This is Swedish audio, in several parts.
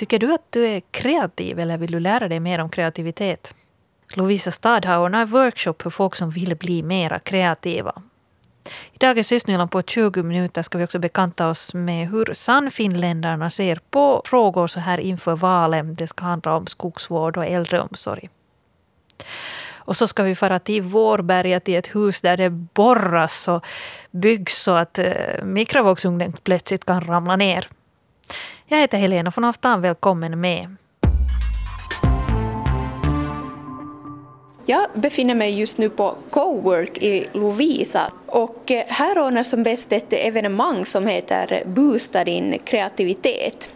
Tycker du att du är kreativ eller vill du lära dig mer om kreativitet? Lovisa stad har ordnat en workshop för folk som vill bli mera kreativa. I dagens Östnyland på 20 minuter ska vi också bekanta oss med hur Sannfinländarna ser på frågor så här inför valen. Det ska handla om skogsvård och äldreomsorg. Och så ska vi fara till Vårberga till ett hus där det borras och byggs så att eh, mikrovågsugnen plötsligt kan ramla ner. Jag heter Helena von Aftan. Välkommen med. Jag befinner mig just nu på Cowork i Lovisa och eh, här ordnar som bäst ett evenemang som heter Boosta din kreativitet.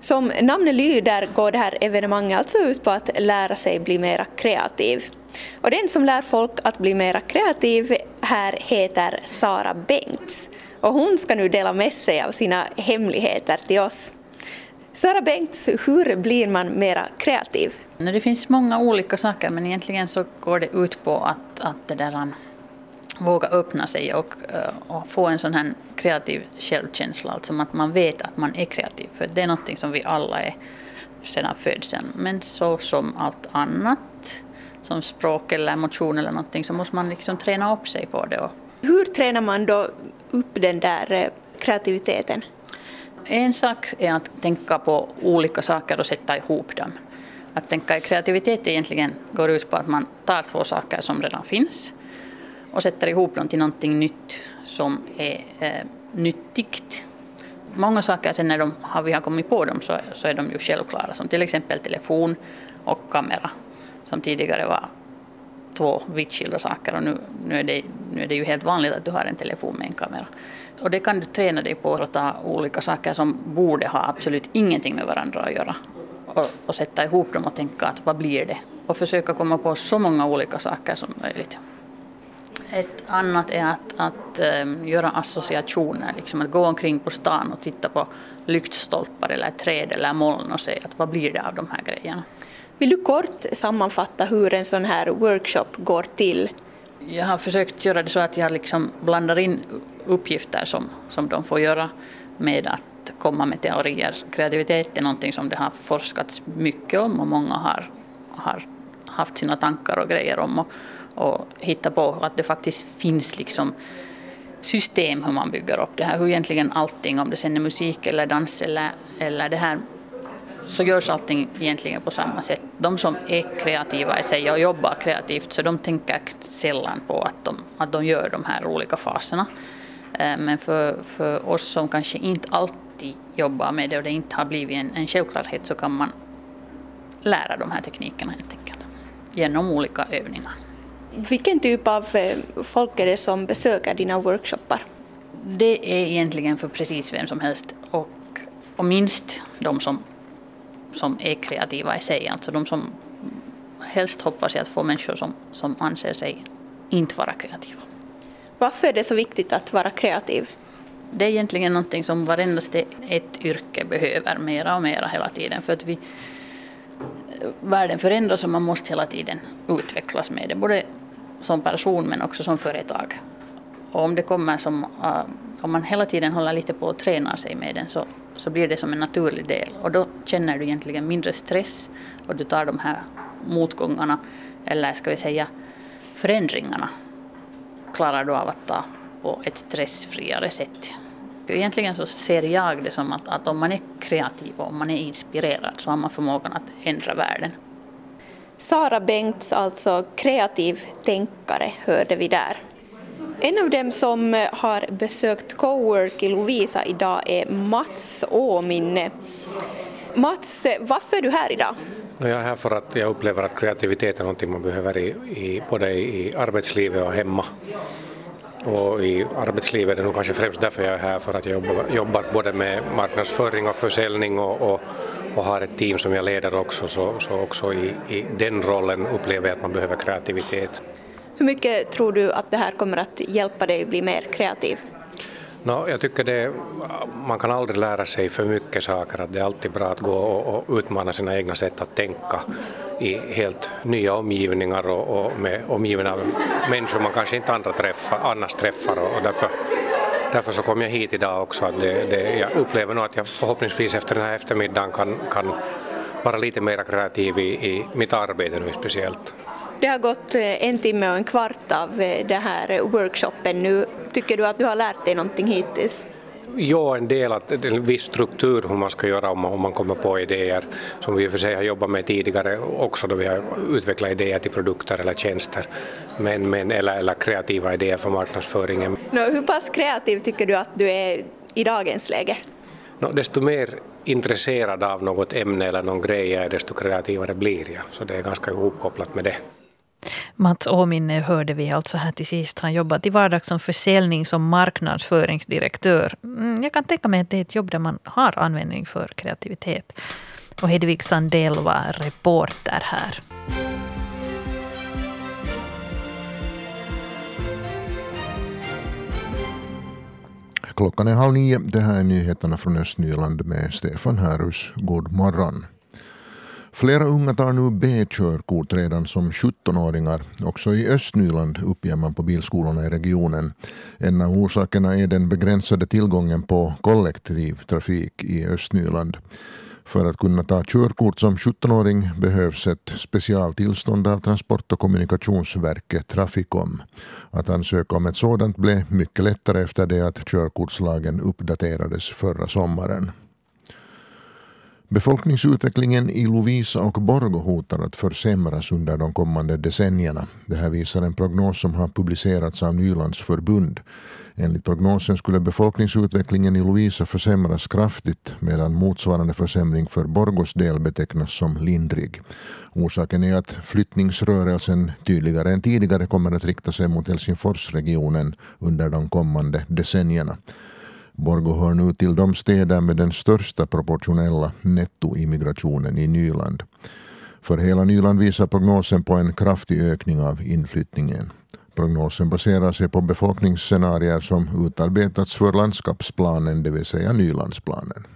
Som namnet lyder går det här evenemanget alltså ut på att lära sig bli mera kreativ. Och den som lär folk att bli mera kreativ här heter Sara Bengts och hon ska nu dela med sig av sina hemligheter till oss. Sara Bengts, hur blir man mera kreativ? Det finns många olika saker men egentligen så går det ut på att, att det där, våga öppna sig och, eh, och, få en sån här kreativ självkänsla, alltså att man vet att man är kreativ. För det är någonting som vi alla är sedan födseln. Men så som allt annat, som språk eller emotion eller någonting, så måste man liksom träna upp sig på det. Hur tränar man då upp den där eh, kreativiteten? En sak är att tänka på olika saker och sätta ihop dem. Att tänka i kreativitet egentligen går ut på att man tar två saker som redan finns och sätter ihop dem till någonting nytt som är eh, nyttigt. Många saker sen när de, har vi har kommit på dem så, så är de ju självklara som till exempel telefon och kamera som tidigare var två vitt skilda saker och nu, nu, är det, nu är det ju helt vanligt att du har en telefon med en kamera. Och det kan du träna dig på att ta olika saker som borde ha absolut ingenting med varandra att göra och, och sätta ihop dem och tänka att vad blir det? Och försöka komma på så många olika saker som möjligt. Ett annat är att, att ähm, göra associationer, liksom att gå omkring på stan och titta på lyktstolpar eller träd eller moln och se att vad blir det av de här grejerna. Vill du kort sammanfatta hur en sån här workshop går till? Jag har försökt göra det så att jag liksom blandar in uppgifter som, som de får göra med att komma med teorier. Kreativitet är någonting som det har forskats mycket om och många har, har haft sina tankar och grejer om och, och hitta på att det faktiskt finns liksom system hur man bygger upp det här, hur egentligen allting, om det sen är musik eller dans eller, eller det här så görs allting egentligen på samma sätt. De som är kreativa i sig och jobbar kreativt så de tänker sällan på att de, att de gör de här olika faserna. Eh, men för, för oss som kanske inte alltid jobbar med det och det inte har blivit en, en självklarhet så kan man lära de här teknikerna helt enkelt genom olika övningar. Vilken typ av eh, folk är det som besöker dina workshoppar? Det är egentligen för precis vem som helst och, och minst de som som är kreativa i sig. Alltså de som helst hoppas jag att få människor som, som anser sig inte vara kreativa. Varför är det så viktigt att vara kreativ? Det är egentligen någonting som varendaste ett yrke behöver mera och mera hela tiden. För att vi, världen förändras och man måste hela tiden utvecklas med det. Både som person men också som företag. Och om det kommer som, uh, om man hela tiden håller lite på att träna sig med den så så blir det som en naturlig del och då känner du egentligen mindre stress och du tar de här motgångarna eller ska vi säga förändringarna klarar du av att ta på ett stressfriare sätt. Egentligen så ser jag det som att, att om man är kreativ och om man är inspirerad så har man förmågan att ändra världen. Sara Bengts, alltså kreativ tänkare, hörde vi där. En av dem som eh, har besökt Cowork i Lovisa idag är Mats Åminne. Mats, eh, varför är du här idag? Jag är här för att jag upplever att kreativitet är något man behöver i, i, både i arbetslivet och hemma. Och i arbetslivet är det nog kanske främst därför jag är här, för att jag jobbar, jobbar både med marknadsföring och försäljning och, och, och, har ett team som jag leder också, så, så också i, i den rollen upplever jag att man behöver kreativitet. Hur mycket tror du att det här kommer att hjälpa dig att bli mer kreativ? No, jag tycker det, man kan aldrig lära sig för mycket saker, att det är alltid bra att gå och, och utmana sina egna sätt att tänka i helt nya omgivningar och, och med omgivna människor man kanske inte andra träffar, annars träffar och, och därför därför så kom jag hit idag också. Att det, det, jag upplever nog att jag förhoppningsvis efter den här eftermiddagen kan, kan vara lite mer kreativ i, i mitt arbete nu speciellt. Det har gått eh, en timme och en kvart av eh, den här workshopen nu. Tycker du att du har lärt dig någonting hittills? Ja, en del, att en viss struktur hur man ska göra om man, om man kommer på idéer som vi i och för sig har jobbat med tidigare också då vi har utvecklat idéer till produkter eller tjänster men, men, eller, eller kreativa idéer för marknadsföringen. No, hur pass kreativ tycker du att du är i dagens läge? No, desto mer intresserad av något ämne eller någon grej jag är desto kreativare blir jag, så det är ganska ihopkopplat med det. Mats Åminne hörde vi alltså här till sist. Han jobbar till vardags som försäljnings och marknadsföringsdirektör. Mm, jag kan tänka mig att det är ett jobb där man har användning för kreativitet. Och Hedvig Sandell var reporter här. Klockan är halv nio. Det här är nyheterna från Östnyland med Stefan Härus. God morgon. Flera unga tar nu B-körkort redan som 17-åringar. Också i Östnyland uppger man på bilskolorna i regionen. En av orsakerna är den begränsade tillgången på kollektivtrafik i Östnyland. För att kunna ta körkort som 17-åring behövs ett specialtillstånd av Transport och kommunikationsverket Trafikom. Att ansöka om ett sådant blev mycket lättare efter det att körkortslagen uppdaterades förra sommaren. Befolkningsutvecklingen i Lovisa och Borgo hotar att försämras under de kommande decennierna. Det här visar en prognos som har publicerats av Nylands förbund. Enligt prognosen skulle befolkningsutvecklingen i Lovisa försämras kraftigt medan motsvarande försämring för Borgos del betecknas som lindrig. Orsaken är att flyttningsrörelsen tydligare än tidigare kommer att rikta sig mot Helsingforsregionen under de kommande decennierna. Borgå hör nu till de städer med den största proportionella nettoimmigrationen i Nyland. För hela Nyland visar prognosen på en kraftig ökning av inflyttningen. Prognosen baserar sig på befolkningsscenarier som utarbetats för landskapsplanen, det vill säga Nylandsplanen.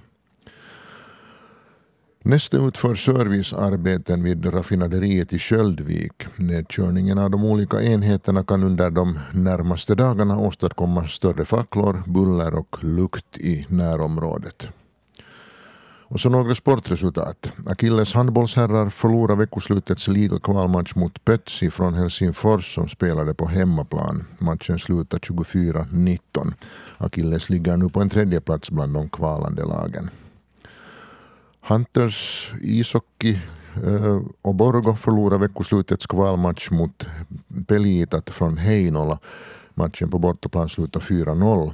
Nästa utför servicearbeten vid raffinaderiet i Köldvik. Nedkörningen av de olika enheterna kan under de närmaste dagarna åstadkomma större facklor, buller och lukt i närområdet. Och så några sportresultat. Akilles handbollsherrar förlorade veckoslutets ligakvalmatch mot Pötsi från Helsingfors som spelade på hemmaplan. Matchen slutade 24-19. Akilles ligger nu på en tredje plats bland de kvalande lagen. Hunters ishockey eh, och Borgo förlorade veckoslutets kvalmatch mot Pelitat från Heinola. Matchen på bortaplan slutade 4-0.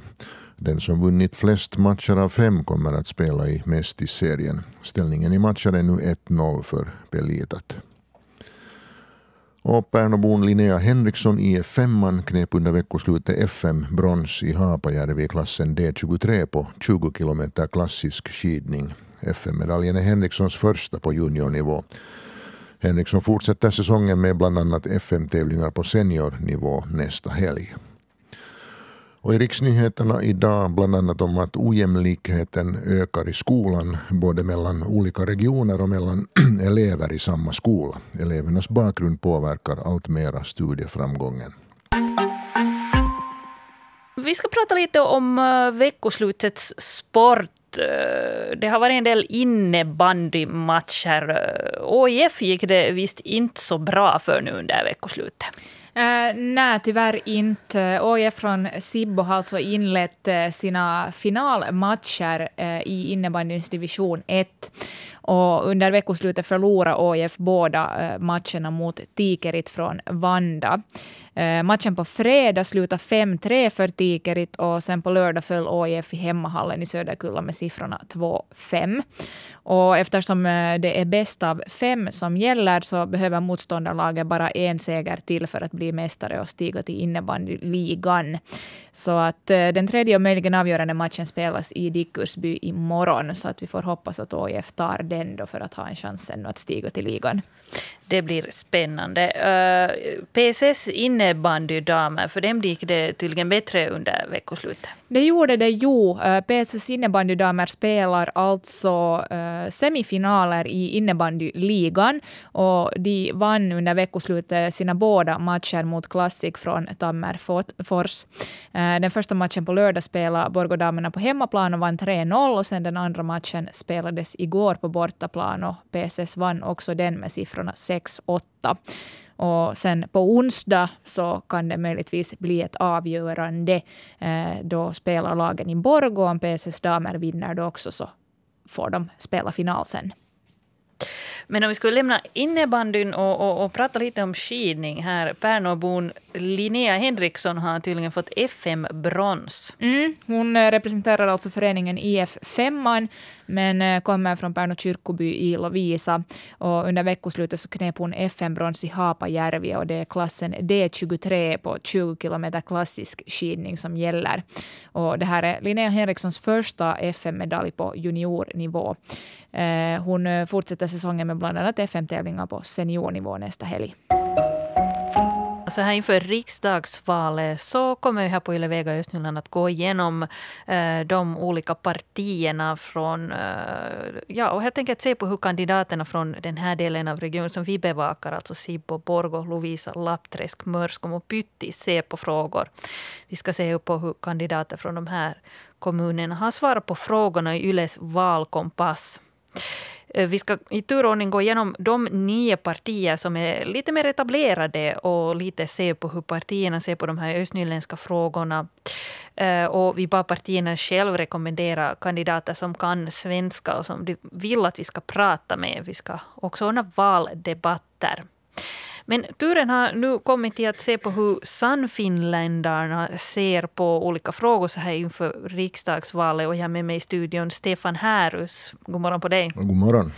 Den som vunnit flest matcher av fem kommer att spela i Mestis-serien. Ställningen i matchen är nu 1-0 för Pelitat. Och Pärnobon Linnea Henriksson IF5 knep under veckoslutet FM brons i Haapajärvi i klassen D23 på 20 kilometer klassisk skidning. FM-medaljen är Henrikssons första på juniornivå. Henriksson fortsätter säsongen med bland annat FM-tävlingar på seniornivå nästa helg. Och I riksnyheterna idag bland annat om att ojämlikheten ökar i skolan både mellan olika regioner och mellan elever i samma skola. Elevernas bakgrund påverkar alltmera studieframgången. Vi ska prata lite om eh, veckoslutets sport Eh, det har varit en del innebandymatcher. Eh, OIF gick det visst inte så bra för nu under veckoslutet. Uh, nej, tyvärr inte. OIF från Sibbo har alltså inlett sina finalmatcher uh, i innebandyns division 1. Och under veckoslutet förlorade ÅIF båda eh, matcherna mot Tikerit från Vanda. Eh, matchen på fredag slutade 5-3 för Tikerit och sen på lördag föll ÅIF i hemmahallen i Söderkulla med siffrorna 2-5. Och eftersom eh, det är bäst av fem som gäller så behöver motståndarlaget bara en seger till för att bli mästare och stiga till innebandyligan. Så att eh, den tredje och möjligen avgörande matchen spelas i Dickursby imorgon. Så att vi får hoppas att OIF tar den då för att ha en chans ännu att stiga till ligan. Det blir spännande. Uh, PSS innebandydamer, för dem gick det tydligen bättre under veckoslutet. Det gjorde det ju. Uh, PSS innebandydamer spelar alltså uh, semifinaler i innebandyligan och de vann under veckoslutet sina båda matcher mot Classic från Tammerfors. Eh, den första matchen på lördag spelade Borgådamerna på hemmaplan och vann 3-0 och sen den andra matchen spelades igår på bortaplan och PSS vann också den med siffrorna 6-8. Och sen på onsdag så kan det möjligtvis bli ett avgörande. Eh, då spelar lagen i Borgå. Om PSS damer vinner då också så får de spela final sen. Men om vi skulle lämna innebandyn och, och, och prata lite om skidning här. Pärnåbon Linnea Henriksson har tydligen fått FM-brons. Mm, hon eh, representerar alltså föreningen IF Femman men eh, kommer från Pärnå kyrkoby i Lovisa. Och under veckoslutet så knep hon FM-brons i Haapajärvi och det är klassen D23 på 20 kilometer klassisk skidning som gäller. Och det här är Linnea Henrikssons första FM-medalj på juniornivå. Eh, hon eh, fortsätter säsongen med bland annat FM-tävlingar på seniornivå nästa helg. Så här inför riksdagsvalet så kommer vi här på Yle Vega Östnyland att gå igenom eh, de olika partierna från, eh, ja och helt enkelt se på hur kandidaterna från den här delen av regionen som vi bevakar, alltså Sibbo, Borgo, Lovisa, Lappträsk, Mörskom och Pytti, ser på frågor. Vi ska se på hur kandidater från de här kommunerna har svarat på frågorna i Yles valkompass. Eh, vi ska i turordning gå igenom de nio partier som är lite mer etablerade och lite se på hur partierna ser på de här östnyländska frågorna. Eh, och vi bad partierna själv rekommendera kandidater som kan svenska och som de vill att vi ska prata med. Vi ska också ordna valdebatter. Men turen har nu kommit till att se på hur Sannfinländarna ser på olika frågor så här inför riksdagsvalet. Och jag har med mig i studion Stefan Härus. God morgon på dig. God morgon.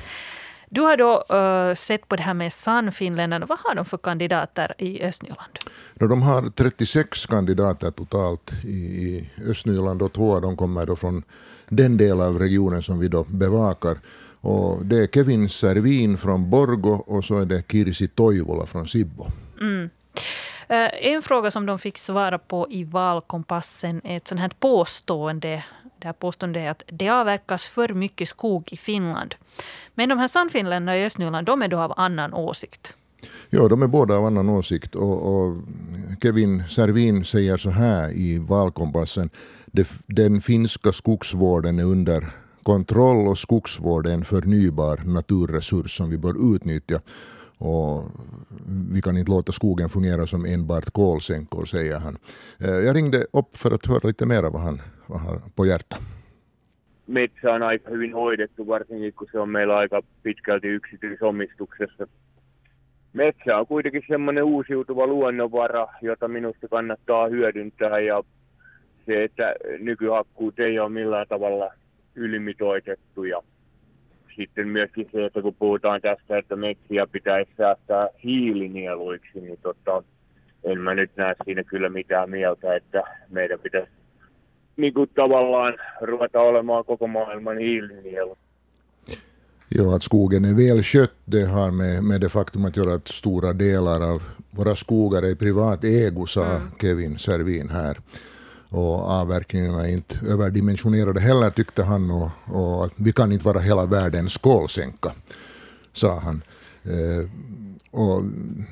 Du har då uh, sett på det här med Sannfinländarna. Vad har de för kandidater i Östnyland? De har 36 kandidater totalt i Östnyland och två av dem kommer då från den del av regionen som vi då bevakar. Och det är Kevin Servin från Borgo och så är det Kirsi Toivola från Sibbo. Mm. Eh, en fråga som de fick svara på i valkompassen är ett sånt här påstående. Det här påståendet är att det avverkas för mycket skog i Finland. Men de här sannfinländarna i Östnyland, de är då av annan åsikt. Ja, de är båda av annan åsikt. Och, och Kevin Servin säger så här i valkompassen. Den finska skogsvården är under kontroll och skogsvård är en förnybar naturresurs som vi bör utnyttja. Och vi kan inte låta skogen fungera som enbart kolsänkor, säger han. Eh, jag ringde upp för att höra lite mer vad han, vad han har på hjärtat. Metsä on aika hyvin hoidettu, varsinkin kun se on meillä aika pitkälti yksityisomistuksessa. Metsä on kuitenkin semmoinen uusiutuva luonnonvara, jota minusta kannattaa hyödyntää ja se, että nykyhakkuut ei ole millään tavalla ylimitoitettu ja sitten myöskin se, että kun puhutaan tästä, että metsiä pitäisi säästää hiilinieluiksi, niin tota, en mä nyt näe siinä kyllä mitään mieltä, että meidän pitäisi niin kuin tavallaan ruveta olemaan koko maailman hiilinielu. Ja, att skogen är väl skött, det har med, med det faktum att göra att stora delar av våra skogar är i privat ägo, sa mm. Kevin Servin här och avverkningarna är inte överdimensionerade heller tyckte han och, och vi kan inte vara hela världens kolsänka, sa han. Eh, och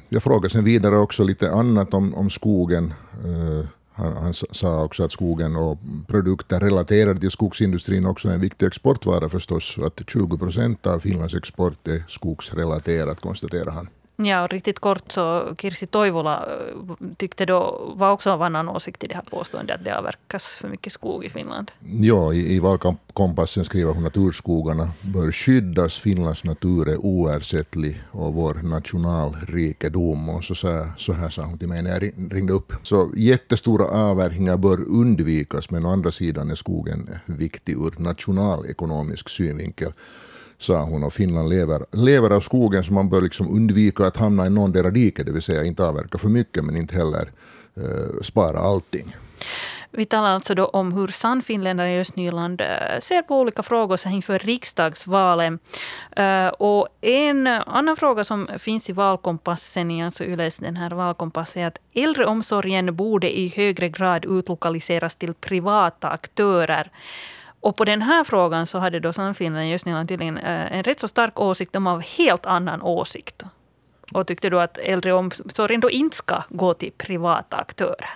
jag frågade sen vidare också lite annat om, om skogen. Eh, han, han, sa också att skogen och produkter relaterade till skogsindustrin också är en viktig exportvara förstås. Att 20 procent av Finlands export är skogsrelaterat, konstaterar han. Ja, och riktigt kort så Kirsi Toivola eh, tyckte då, var också av annan åsikt i det här påståendet att det avverkas för mycket skog i Finland. Ja, i, i valkompassen skriver hon att urskogarna bör skyddas. Finlands natur är oersättlig och vår nationalrikedom. Och så, så, så här sa hon till mig när jag ringde upp. Så jättestora avverkningar bör undvikas, men å andra sidan är skogen viktig ur nationalekonomisk synvinkel sa hon. Och Finland lever, lever av skogen så man bör liksom undvika att hamna i någon där diket, det vill säga inte avverka för mycket men inte heller eh, spara allting. Vi talar alltså då om hur Sannfinländarna i Östnyland eh, ser på olika frågor så inför riksdagsvalen. Eh, och en annan fråga som finns i valkompassen, alltså Yles den här valkompassen, är att äldreomsorgen borde i högre grad utlokaliseras till privata aktörer. Och på den här frågan så hade då Sannfinland i Östnyland tydligen eh, en rätt så stark åsikt. De av helt annan åsikt. Och tyckte då att äldreomsorgen då inte ska gå till privata aktörer.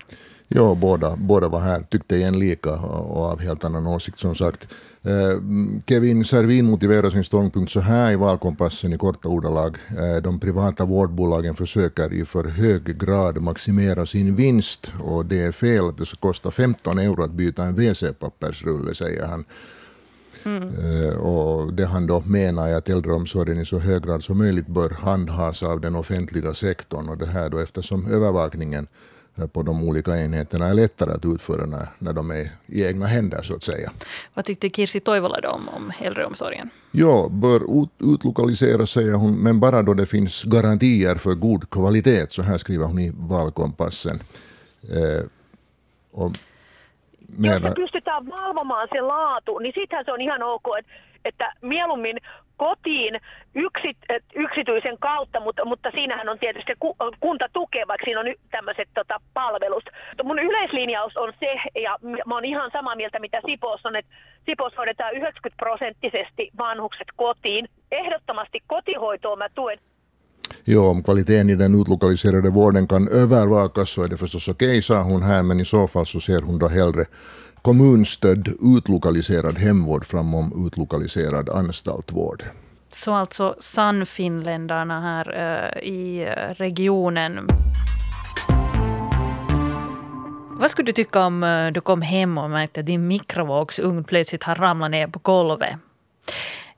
Ja, båda, båda var här, tyckte igen lika och av helt annan åsikt som sagt. Eh, Kevin Servin motiverar sin ståndpunkt så här i valkompassen i korta ordalag. Eh, de privata vårdbolagen försöker i för hög grad maximera sin vinst och det är fel att det ska kosta 15 euro att byta en WC-pappersrulle, säger han. Mm. Och det han då menar är att äldreomsorgen i så hög grad som möjligt bör handhas av den offentliga sektorn och det här då eftersom övervakningen på de olika enheterna är lättare att utföra när, när de är i egna händer så att säga. Vad tyckte Kirsi Toivola då om, om äldreomsorgen? Ja, bör ut, utlokaliseras säger hon, men bara då det finns garantier för god kvalitet. Så här skriver hon i valkompassen. Eh, och Jos me pystytään valvomaan se laatu, niin sittenhän se on ihan ok, että, että mieluummin kotiin yksit, yksityisen kautta, mutta, mutta siinähän on tietysti kunta tukee, vaikka siinä on tämmöiset tota, palvelut. Mun yleislinjaus on se, ja mä oon ihan samaa mieltä mitä Sipos on, että Sipos hoidetaan 90 prosenttisesti vanhukset kotiin. Ehdottomasti kotihoitoa mä tuen. Jo, om kvaliteten i den utlokaliserade vården kan övervakas så är det förstås okej, okay, sa hon här, men i så fall så ser hon då hellre kommunstödd utlokaliserad hemvård framom utlokaliserad anstaltvård. Så alltså Sannfinländarna här uh, i eh, regionen. Vad skulle du tycka om eh, du kom hem och märkte att din mikrovågsugn plötsligt har ramlat ner på golvet?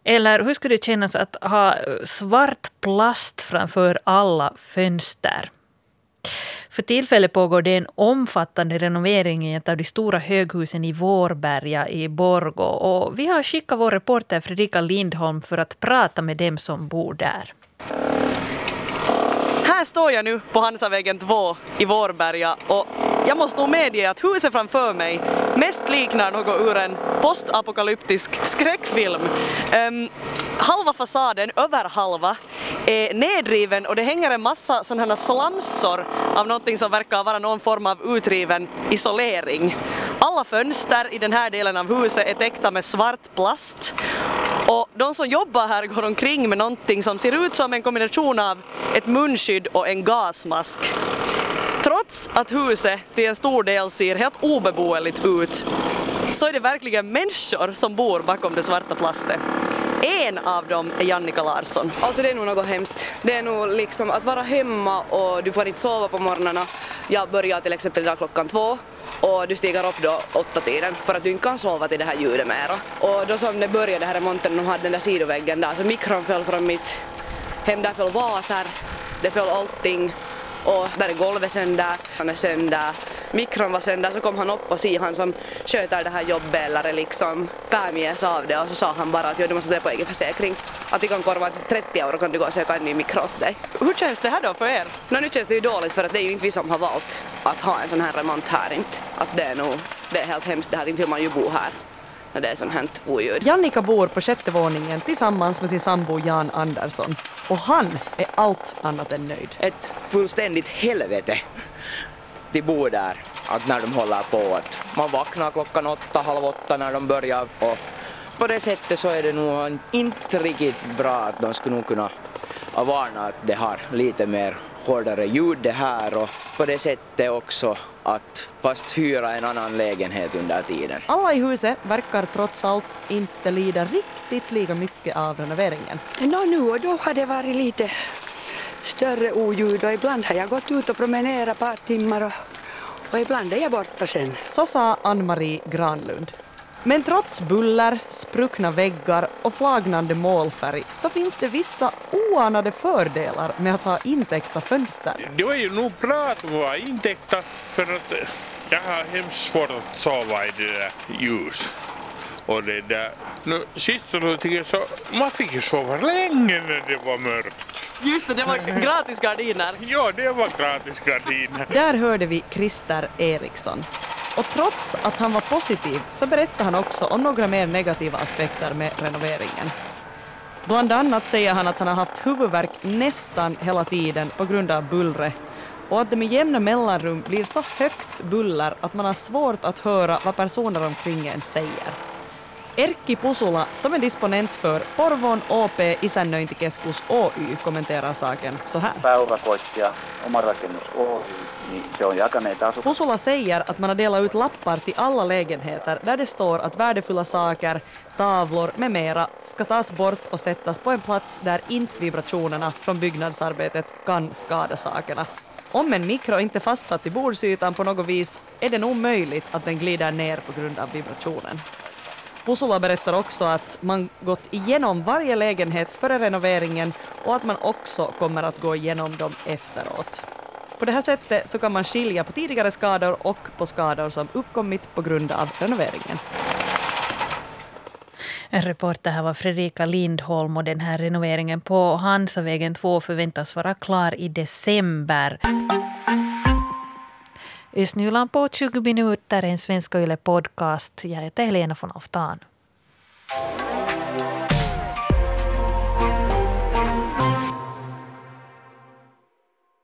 Eller hur skulle det kännas att ha svart plast framför alla fönster? För tillfället pågår det en omfattande renovering i ett av de stora höghusen i Vårberga i Borgå. Och vi har skickat vår reporter Fredrika Lindholm för att prata med dem som bor där. Här står jag nu på Hansavägen 2 i Vårberga och jag måste nog medge att huset framför mig mest liknar något ur en postapokalyptisk skräckfilm. Um, halva fasaden, över halva, är nedriven och det hänger en massa sådana här slamsor av någonting som verkar vara någon form av utriven isolering. Alla fönster i den här delen av huset är täckta med svart plast och de som jobbar här går omkring med någonting som ser ut som en kombination av ett munskydd och en gasmask. Trots att huset till en stor del ser helt obeboeligt ut så är det verkligen människor som bor bakom det svarta plastet. En av dem är Jannika Larsson. Alltså det är nog något hemskt. Det är nog liksom att vara hemma och du får inte sova på morgnarna. Jag börjar till exempel idag klockan två och du stiger upp då åtta tiden för att du inte kan sova till det här ljudet mera. Och då som det började, den här remonten, de hade den där sidoväggen där, så mikron föll från mitt hem, där föll vaser, det föll allting och där är golvet sönder, han är sönder, mikron var sönder, så kom han upp och si han som sköter det här jobbet eller liksom päämies av det och så sa han bara att du måste ta på egen försäkring. Att vi kan korva 30 euro kan du gå och söka en ny mikro åt dig. Hur känns det här då för er? No, nu känns det ju dåligt för att det är ju inte vi som har valt att ha en sån här remont här inte. Att det är nog, det är helt hemskt det här, inte vill man ju bo här när det är sånt här oljud. Jannika bor på sjätte våningen tillsammans med sin sambo Jan Andersson och han är allt annat än nöjd. Ett fullständigt helvete. De bor där, att när de håller på att man vaknar klockan åtta, halv åtta när de börjar och på det sättet så är det nog inte riktigt bra att de skulle nog kunna varna att det har lite mer hårdare ljud det här och på det sättet också att fast hyra en annan lägenhet under tiden. Alla i huset verkar trots allt inte lida riktigt lika mycket av renoveringen. Nå, nu och då har det varit lite större oljud och ibland har jag gått ut och promenerat ett par timmar och, och ibland är jag borta sen. Så sa Ann-Marie Granlund. Men trots buller, spruckna väggar och flagnande målfärg så finns det vissa oanade fördelar med att ha intäckta fönster. Det var ju nog bra att vara intäckta för att jag har hemskt svårt att sova i det där ljus. Och det där, nu sist så man fick ju sova länge när det var mörkt. Just det, det var gratis gardiner. Ja, det var gratis gardiner. Där hörde vi Christer Eriksson. Och trots att han var positiv så berättade han också om några mer negativa aspekter med renoveringen. Bland annat säger han att han har haft huvudvärk nästan hela tiden på grund av bullret och att det med jämna mellanrum blir så högt buller att man har svårt att höra vad personer omkring en säger. Erkki Pusula, som är disponent för Porvon OP Isännöintikeskus Oy, kommenterar saken så här. Pääurakoitsija, oma rakennus Oy, niin se on jakaneet asu. Pusula säger att man har delat ut lappar till alla lägenheter där det står att värdefulla saker, tavlor med mera ska tas bort och sättas på en plats där inte vibrationerna från byggnadsarbetet kan skada sakerna. Om en mikro inte fastsatt i bordsytan på något vis är det nog möjligt att den glider ner på grund av vibrationen. Pusula berättar också att man gått igenom varje lägenhet före renoveringen och att man också kommer att gå igenom dem efteråt. På det här sättet så kan man skilja på tidigare skador och på skador som uppkommit på grund av renoveringen. En reporter här var Fredrika Lindholm och den här renoveringen på Hansavägen 2 förväntas vara klar i december. Östnyland på 20 minuter, en svensk Yle podcast. Jag heter Helena von Oftan. Mm.